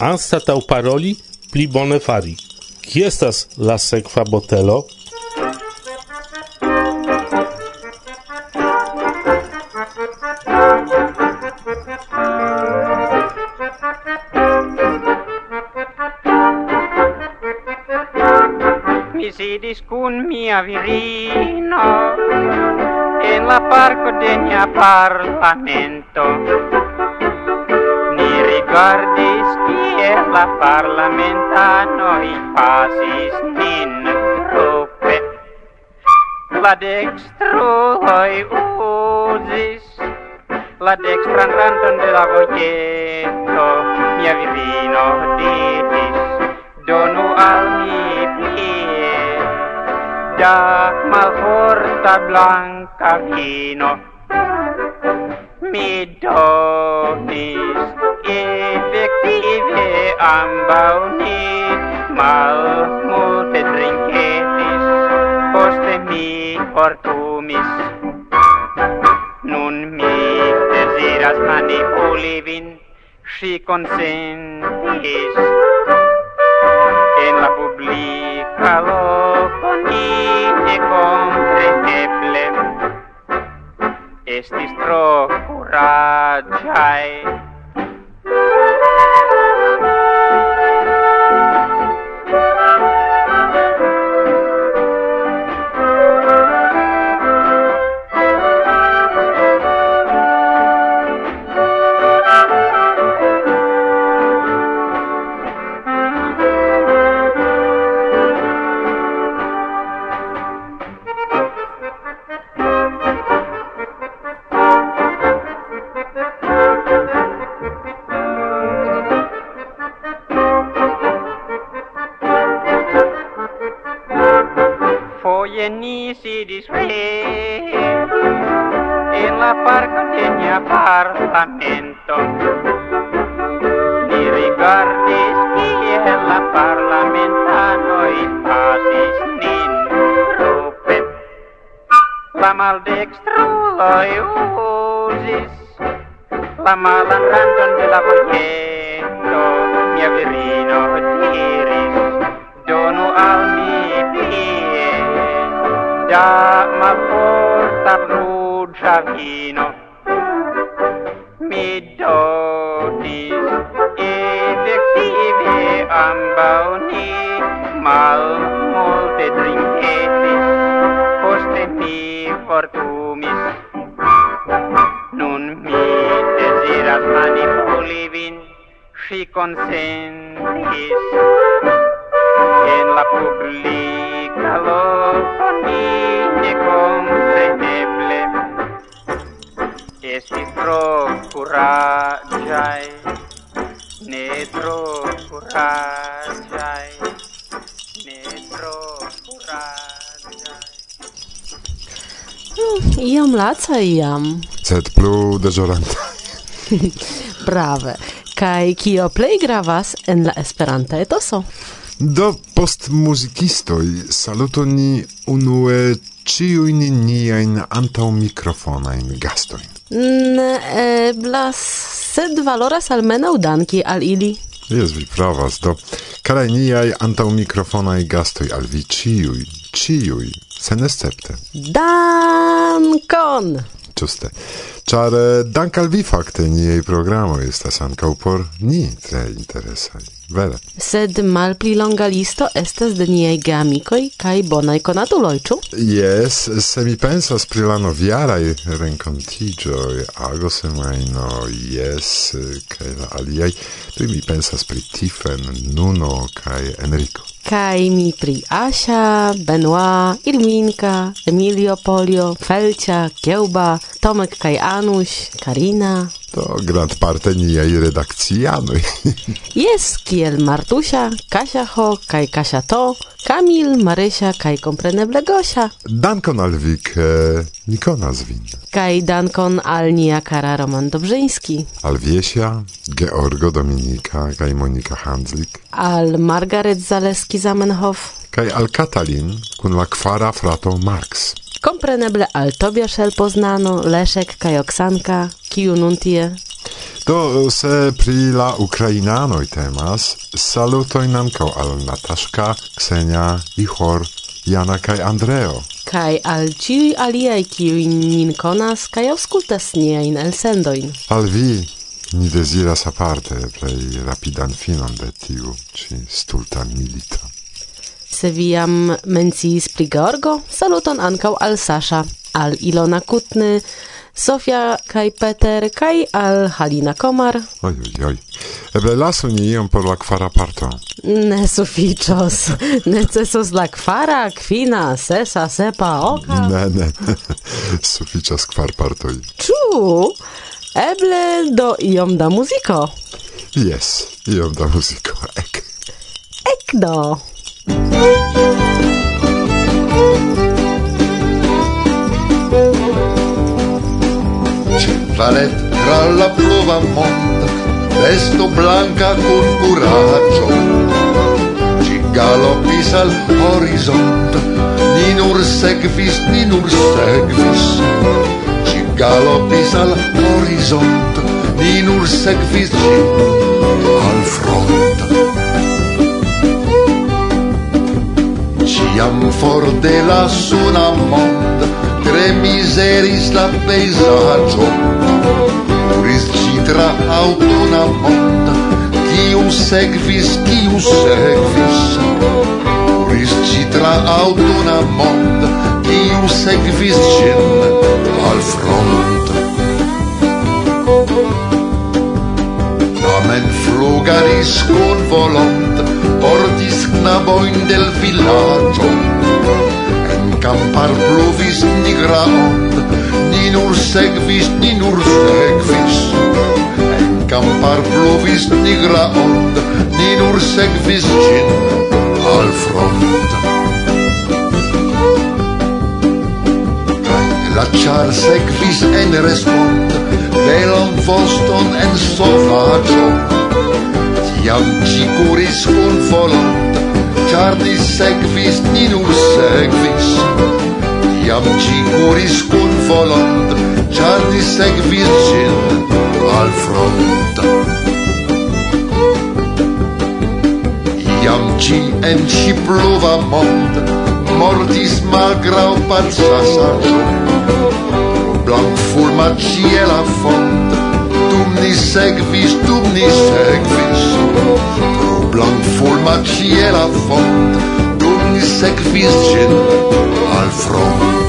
anstatau paroli pli bone fari. Ki estas la sekva botelo? Mi sidis kun mia virino en la parco de nia parlamento. Ni rigardis la parlamentanoi pasis nin grupe. La dextruloi uzis la dextran randon de la voieto. Mia virino diris, donu al mi plie da malforta blanca vino mi donis ambau ni malmulte trinketis, poste mi fortumis. Nun mi desiras manipuli vin, si consentis En la publica loco ni nekompreneble estis tro curagiae parlamento. Ni rigardis kiel la parlamentanoi pasis nin grupe. La maldextruloi usis la malan randon de la voieto. Mia virino diris, donu al mi plie da malforta rugia vino povas manipuli vin, Si consentis en la publica loco ni nekompreneble estis tro kuraĝaj, ne tro kuraĝaj, ne tro kuraĝaj. Hm, iam laca iam. Sed plu dezolanta. Brave. Kaj kio plej gravas en la Esperanta etoso? Do post muzikistoj salutoni unue ciujn niajn antaŭ mikrofonajn gastojn. Ne eblas, sed valoras almenaŭ danki al ili. Jes, vi pravas, do karaj niaj antaŭ mikrofonaj gastoj al vi ciuj, ciuj, senescepte. Dankon! Ĝuste. Ĉar eh, dank' al vi fakte niaj programoj estas ankaŭ por ni tre interesaj. Vere. Sed malpli longa listo estas de niaj geamikoj kaj bonaj konatuloj, ĉu? Jes, se mi pensas pri la noviaraj renkontiĝoj, agosemajnoj, jes, kaj la aliaj, tuj mi pensas pri Tifen, Nuno kaj Enrico. Kaj mi pri Asia, Benoit, Irminka, Emilio Polio, Felcia, Kiełba, Tomek kaj Anuś, Karina, To grant parte niaj redakcianoj. Jes, kiel Martusia, Kasia Ho, kaj Kasia To, Kamil, Marysia, kaj kompreneble Gosia. Dankon al vi, ke ni konas vin. Kaj dankon al nia kara Roman Dobrzyński, Al Wiesia, Georgo Dominika kaj Monika Handzlik, al Margaret Zaleski-Zamenhof, kaj al Katalin kun la kvara frato Marx. kompreneble al Tobiasz El Poznano, Leszek kaj Oksanka, Kiu nun tie? Do, se pri la ukrainanoj temas, salutoj ankaŭ al Nataŝka, Ksenia, Ihor, Jana kaj Andreo. Kaj al ĉiuj aliaj, kiuj nin konas kaj aŭskultas niajn elsendojn. Al vi, ni deziras aparte plej rapidan finon de tiu ĉi stulta milito. Se vi jam menciis pri Georgo, saluton ankaŭ al Sasha, al Ilona Kutny, Sofia kaj Peter kaj al Halina Komar. Oj, oj, oj. Eble lasu ni iom por la kvara parto. Ne suficios. Necesos la kvara, kvina, sesa, sepa, oka. Ne, ne. suficios kvar partoj. Ču? Eble do iom da muziko. Jes, iom da muziko. Ek. Ek do. Valet tra la pluva monda Vesto blanca con coraggio. Ci galopis al horizont Ni nur segvis, ni nur segvis. Ci galopis al horizont Ni nur segvis, ci al front Ciam for de la suna monda tre miseris la peisaggio, Turis citra tra aŭtuna monta segvis, sekvis kiu sekvis. Kuris ĝi tra aŭtuna monta kiu sekvis ĝin al front tamen flugaris con volont portis knaboin del villaggio kampar pluvis nigra ond, ni nur segvis, ni nur segvis. En kampar pluvis nigra ond, ni nur segvis cin al front. La char segvis en respond, belan voston en sovaggio. tiam ci curis kun volont, Char ni sekvis, ni nu sekvis Iam ci curis cun volont Char ni sekvis cin al front. Iam ci en ci pluva mond, Mortis malgrau parsassaggio Blanc fulma ciela font Dum ni sekvis, dum ni sekvis blanc formatge e la font d'un sec visgent al front.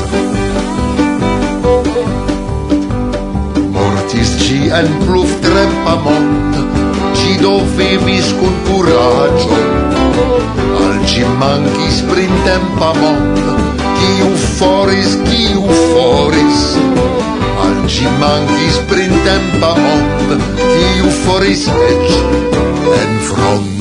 Mortis ci en pluf trepamont, ci do vivis con curaggio, al ci manquis prim tempamont, chi u foris, chi u foris, al ci manquis prim tempamont, chi u foris, ecce, en front.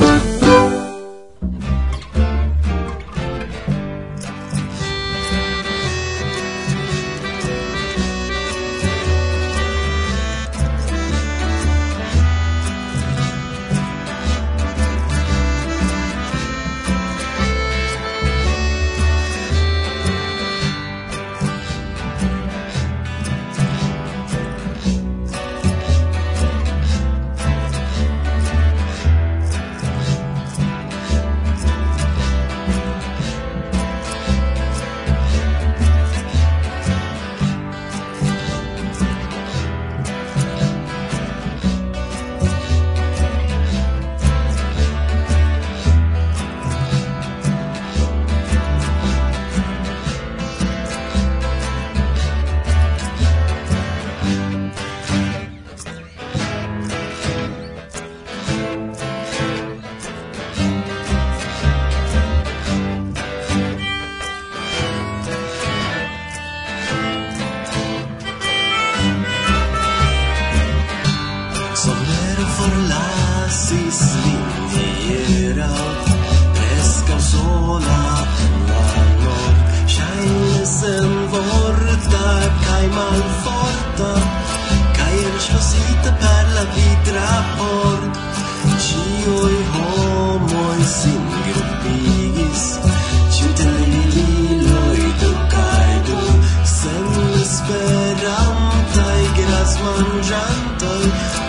plonĝantoj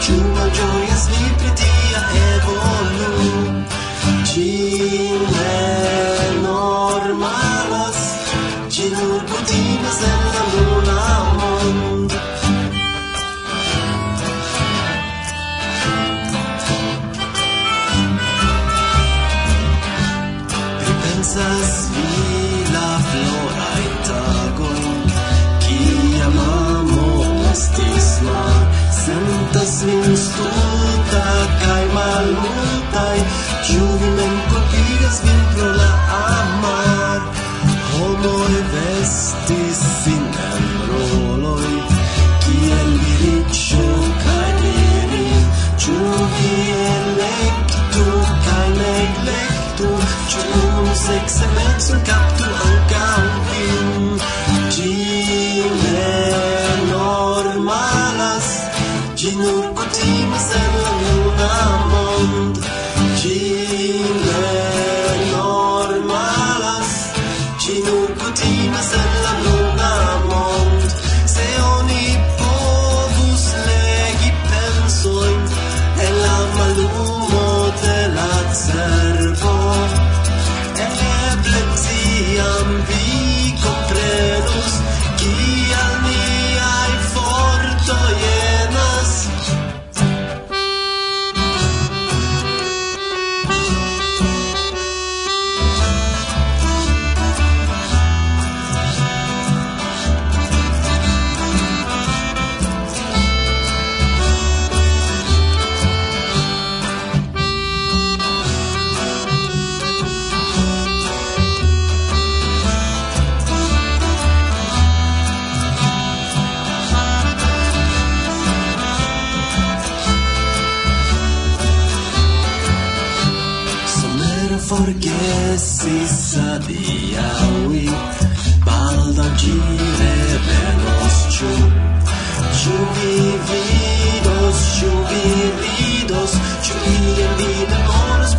ĉu gioia ni pri e volu Ĉiu Cinu ku taimasa forgesis adiaui Balda ci revenos ciu Ciu mi vidos, ciu vi ridos Ciu mi en vi memoros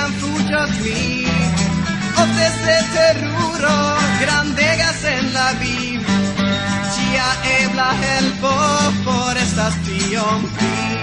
sean tuyas mil. Otes de terruro, grandegas en la vid. Chia ebla el por estas triunfis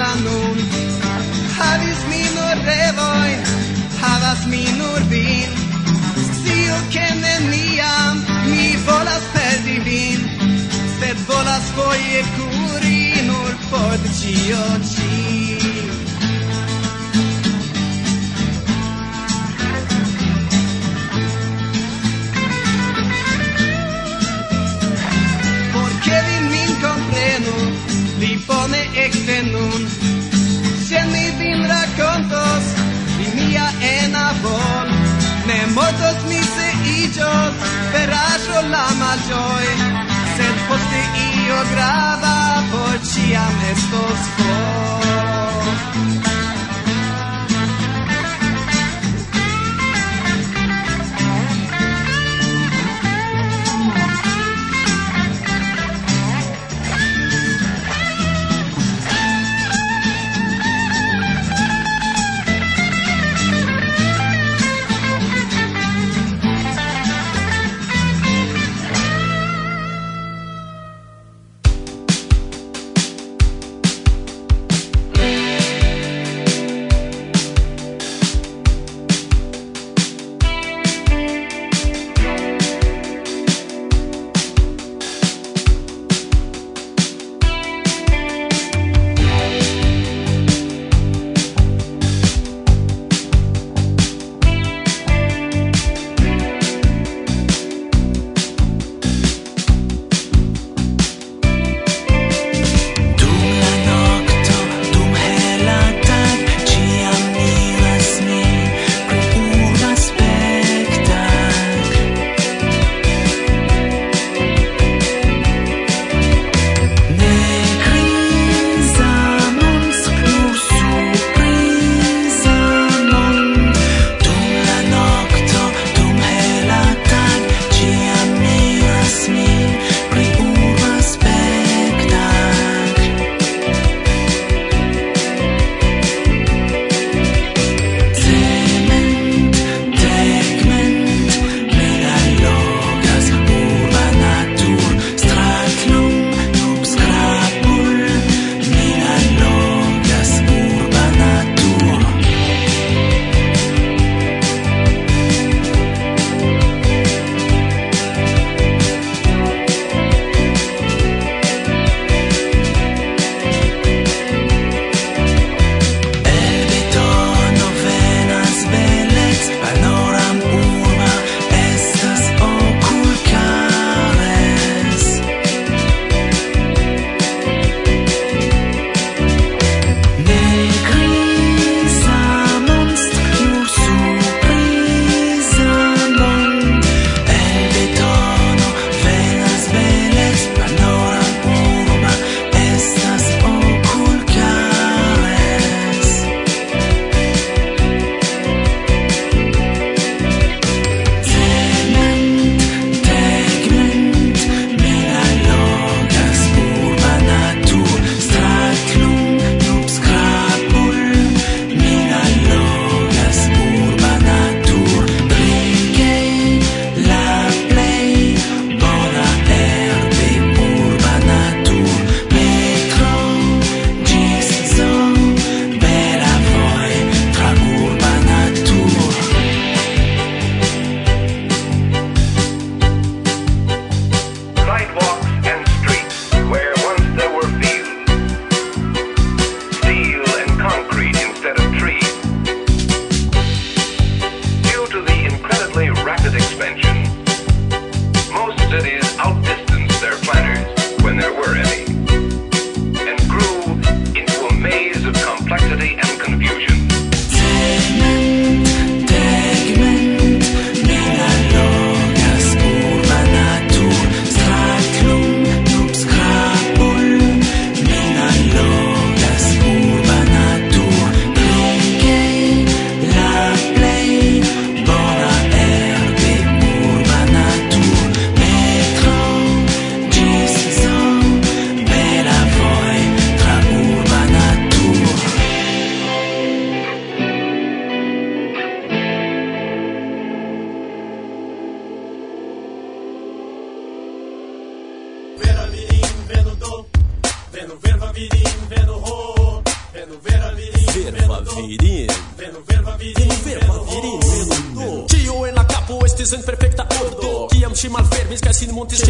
Lebanon. Hadis minor revoy, hadas vin. bin. Zio kenen niam, mi volas perdi vin. Sed volas foje kuri nur por dio ci. estos corazones.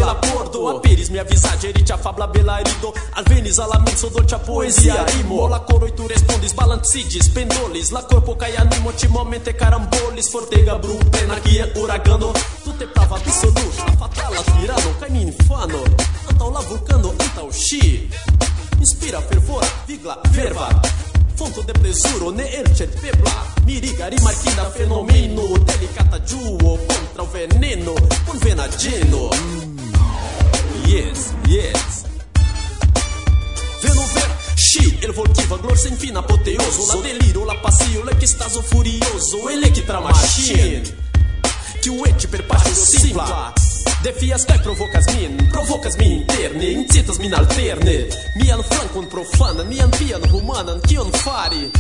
la pordo Aperis mia a fabla bela rido Alvenis alla menso poesia. Rimo La coroi tu respondis balancidis La corpo kai animo ti momente carambolis Fortega bru pena kia uragano te prava a Fatala tirano kai mi infano. Antau la vulcano antau Inspira fervora vigla verba. Fonto de plezuro ne ercet pebla. Miriga marquina fenomeno Delicata duo contra o veneno por mm. yes, yes. Veno ver și el voltiva glor se infin apoteoso La deliro, la pasio, la chestazo furioso. Electra machine Que o eti per passo simpla. Defias kaj provocas min, provocas min interne, incitas min alterne. Mian frankon profanan, mian pian humanan, kion fari?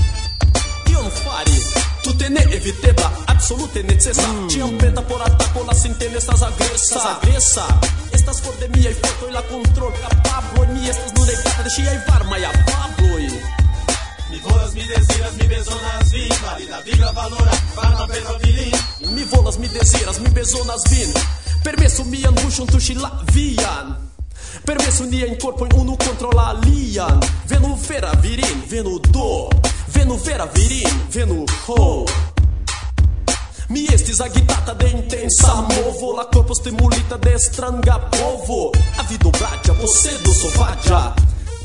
Kion fari? Tute ne evitebla, absolute necesa. Mm. Ciam preta por ataco, la sintene estas agresa. Estas agresa. Estas for de miai fortoi la control capabloi. Mi estas nur regata de ŝiaj varmaj afabloj. Mi volas, mi desiras, mi bezonas vin Valida, vigla, valora, varma, bela, vilin Mi volas, mi desiras, mi bezonas vin Permesu mian buŝon tuŝi la vian Permesu niajn korpojn unu kontraŭ la alian Venu vera virin, venu do Venu vera viri, venu ho. Mi estis agitata de intensa movo La corpo stimulita de stranga povo. A vido bratia, posedo sovagia.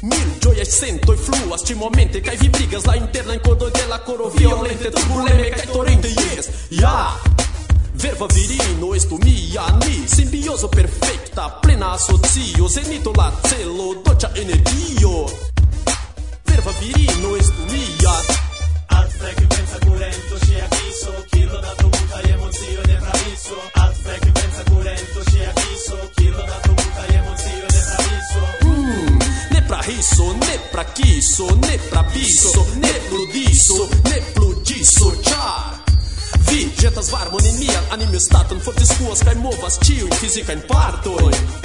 Mil joias sento e fluas timamente Cai vi brigas la interna incodo de la coro violente Turbuleme cai torrente, yes, yeah Verva virino, estumia, ni Simbioso perfecta, plena asocio Zenito la celo, doccia energio serva virino estumia Atfe che pensa curento ci avviso chi lo dato buta e mozio ne traviso Atfe che pensa curento da avviso chi lo dato buta e mozio ne mm, Ne pra riso, ne pra chiso, ne pra biso, ne pludiso, ne plugiso, ciao! Vi, jetas varmon in mian animestaton, fortis kuas kaj movas ciu, fisica in partoi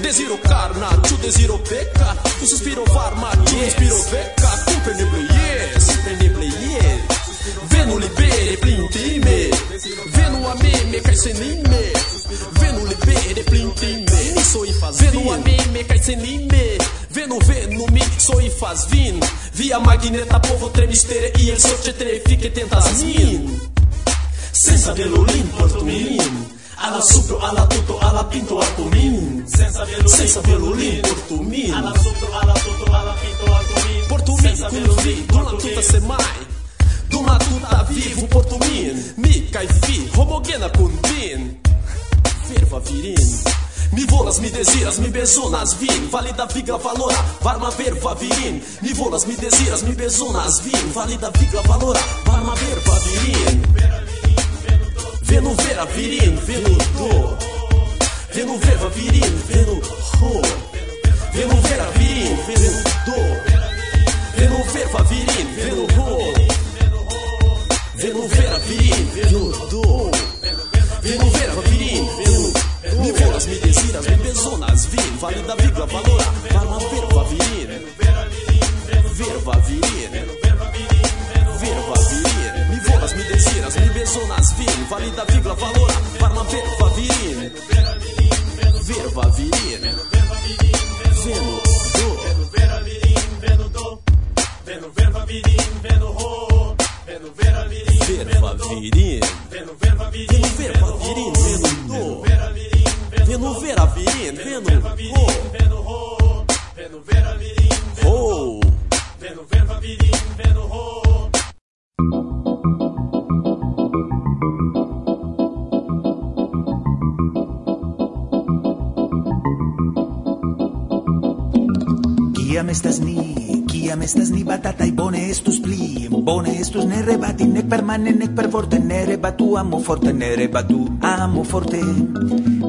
Desiro carna, tu desiro peca, tu suspiro varma, tu inspiro beca, compreneble yes, compreneble yes. Venu libere pli intime, venu a me, me kai senime, venu libere pli intime, mi so faz venu a me, me kai senime, venu venu mi so faz vin, via magneta povo tremistere e el sorte trefique tentas min. Senza velo limporto min, Ala supro, ala tuto, ala pinto a tumim Sem saber o lim, por tumim Ala supro, ala tuto, ala pinto a Portumin. Por tumim, curuvi, Do tuta semai Do Matuta vivo por tumim Mi caifi, homogena din. Ferva virin. Mi volas, mi desiras, mi bezonas vin. Valida vigla valora, varma verva virin. Mi volas, mi desiras, mi bezonas vin. Valida vigla valora, varma verva virin. Venu vera virin, venu do Venu verva virin, venu ho Venu vera virin, venu do Venu verva virin, venu ho Venu vera virin, venu do Venu verva virin, venu desiras, mi bezonas vin Valida vigla valora, varma verva virin Verva virin horas, mi deziras, mi bezonas vin, valida vigla valora, varma verba virin, verba virin, veno do, veno vera virin, vendo do, vendo verba virin, veno vendo veno vera vendo verba vendo veno verba virin, vendo verba virin, vendo, do, veno vera virin, veno ho, veno vera virin, veno ho, vendo, verba virin, veno ho. estas ni kiam estas ni batataj bone estus pli bone estus ne rebati nek permane nek perforte ne rebatu amo forte ne rebatu amo forte.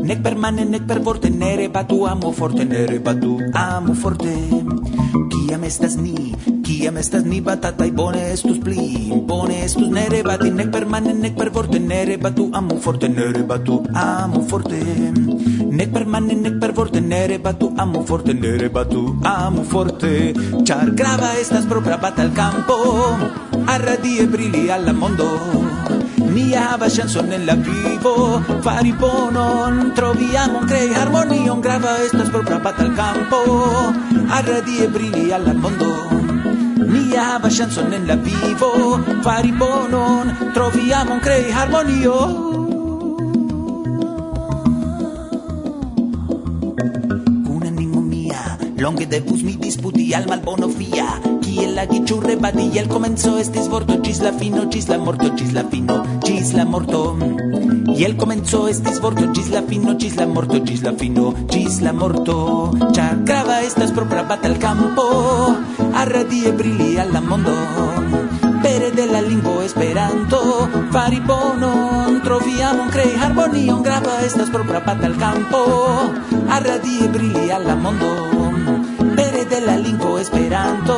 Nek permane nek perforte ne rebatu amo forte ne rebatu amo forte. Kiam estas ni kiam estas ni batataj bone estus pli bone estus ne rebati nek permane nek perforte ne rebatu amo forte ne rebatu amo forte. Ne per manne ne per vorte nere batu amo forte ne rebatu, amo forte. Char grava estas propra batal campo a radie brili alla mondo. Ni havas chanson en la vivo Fari bonon, troviamo un crei harmonion Grava estas propra batal campo Arradie brili alla mondo. Ni havas chanson en la vivo Fari bonon, troviamo un crei harmonion Longe devus mi disputi al malbono fia Kiel la giĉu rebadi el komenco estis vorto Ĝis la fino, ĝis la morto, ĝis la fino, ĝis la morto. Iel komenco estis vorto Ĝis la fino, ĝis la morto, ĝis la fino, ĝis la morto. Ĉar grava estas propra batalkampo Arradie brili al la mondo. Pere de la lingvo Esperanto Fari bonon, trovi amon, krei harmonion Grava estas propra batalkampo Arradie brili al la mondo lingvo Esperanto.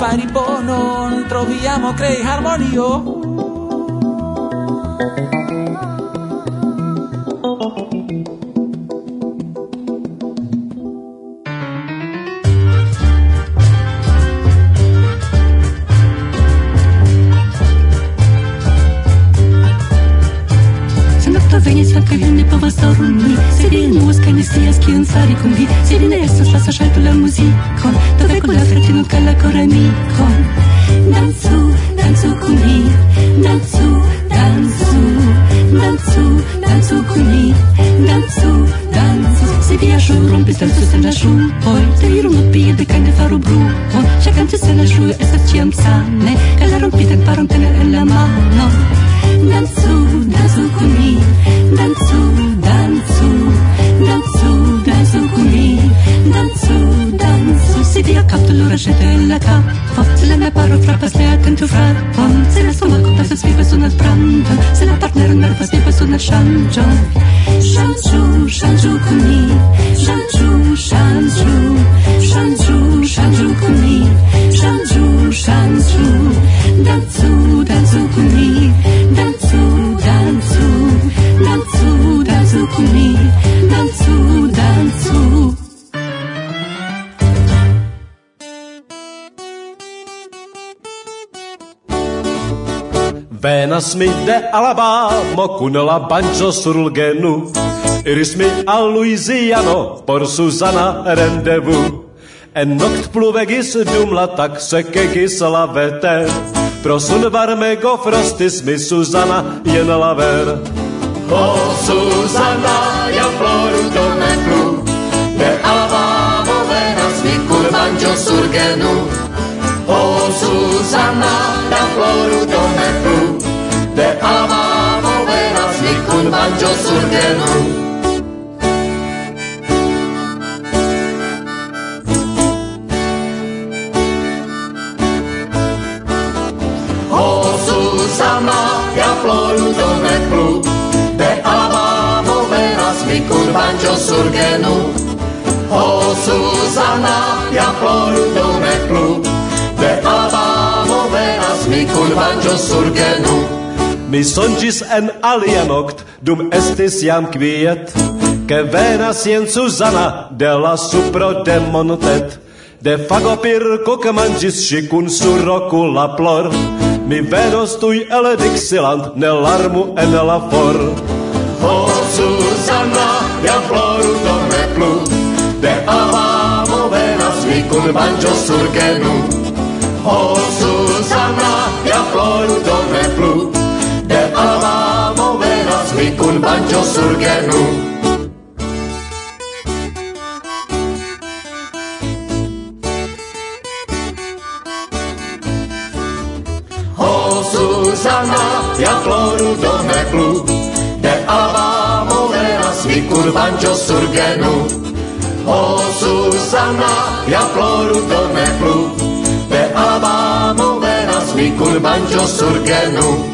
Fari bonon trovi amo krei harmonio Светка вільний повезор Supus che ne sias che un sari con vi ne estas sta sasciato la muzikon do veku la fratinon kaj la koramikon dancu dancu kun mi dancu dancu dancu dancu kun mi dancu dancu Se via asciu rompis dancu sen la ŝuoj se iru no pide che ne faru bruon C'è canto sen asciu e sa ciam sane kaj la rompitan paron tene en la mano. Danzu, danzu con mi, Danzu, danzu danzu, danzu con me, danzu, danzu, si dia cap tu l'ora scete la cap, forse la mia paro fra pastea can tu fra, pon, se la stomma cota se spifa su nel pranto, se la partner nerva spifa su nel shanjo, shanjo, shanjo con me. mi de Alabamo con banjo Surlgenu, Iris mi a Louisiano por Susana rendezvous. En nocht pluvegis dumla tak se kegis lavete. Prosun varmego frostis mi Susana jen laver. Oh Susana, ja Florido ne plu, de Alabamo venas mi kun banjo surgenu. Oh Susana, ja Florido un banjo sur genou Oh, Susana, ja floruto ne plu, te amamo venas mi kun banjo sur genu. Oh, Susana, ja floruto ne plu, te amamo venas mi kun banjo sur genu. Mi sonĝis en alia nokt, dum estis jam kviet, ke venas jen Suzana de la supro de Montet De fagopirko ke manĝis ŝi kun suroko la plor, mi venos tuj el Dixiland, ne larmu en la for. Ho, oh, Suzana, ja floru do ne plu, de alamo venas mi kun manĝo sur genu. Ho, oh, lui cun banjo sur genu O Susana, ja floru do dome plu. De ava moreras mi cun banjo sur genu O Susana, ja floru do dome plu. De ava moreras mi cun banjo sur genu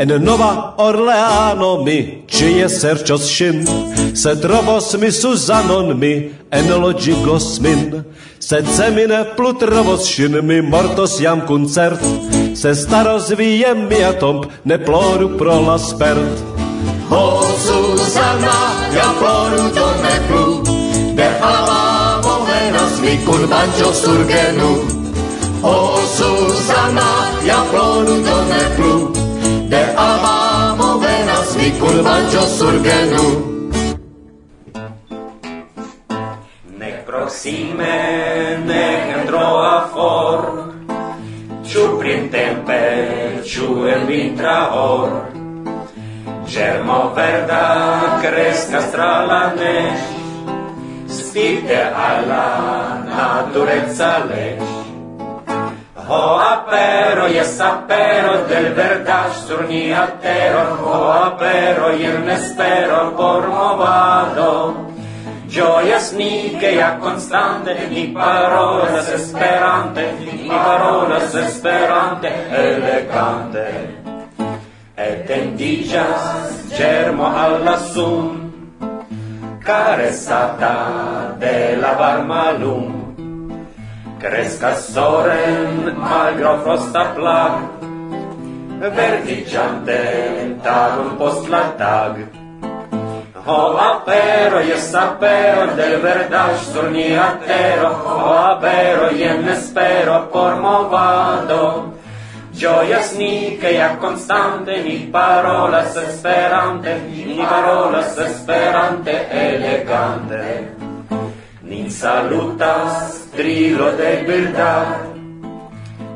En Nova Orleano mi, čije serčo shin, se trovos mi Suzanon mi, en logi gosmin, se cemine plut rovos mi mortos jam koncert, se starozvíjem mi a tomp, ne ploru pro la spert. O Suzana, ja ploru to ne plu, dejavamo venas mi kurbančo surgenu. O Suzana, ja ploru de Abamo venas mi curvanĝo surgenu. Nek proksime, nek en troa for, ciu prin tempe, ciu en vintra or, Germo verda crescas tra la nesh, spite alla naturezza lesh. Ho apero, yes apero, del verdad sur ni altero, ho apero, y en espero por movado. Gioias mi che a constante mi parolas esperante, mi parolas esperante, elegante. Et tendigas germo alla sun, caressata de la varma lum. Cresca soren malgra frosta plag, Verdiciante tagum post la tag. Ho apero, jes apero, del verdaj sur ni atero Ho apero, jen espero por movado. Gioias ni, che a constante ni parolas esperante, ni parolas esperante elegante. Nin salutas, Trilo de verdad,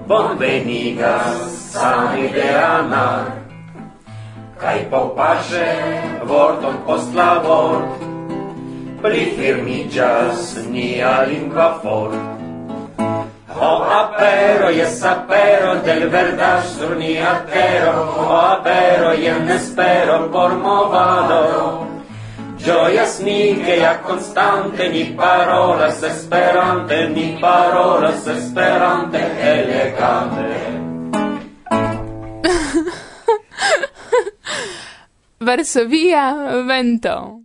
bonvenigas sami de Kai po paupace vorton post la vort, pli firmigas nia lingua fort. Ho apero, yes apero, del verda sur ni tero, ho apero, jen espero por movado, Gioias ni che a costante ni parolas esperante, ni parolas esperante elegante. Varsovia vento.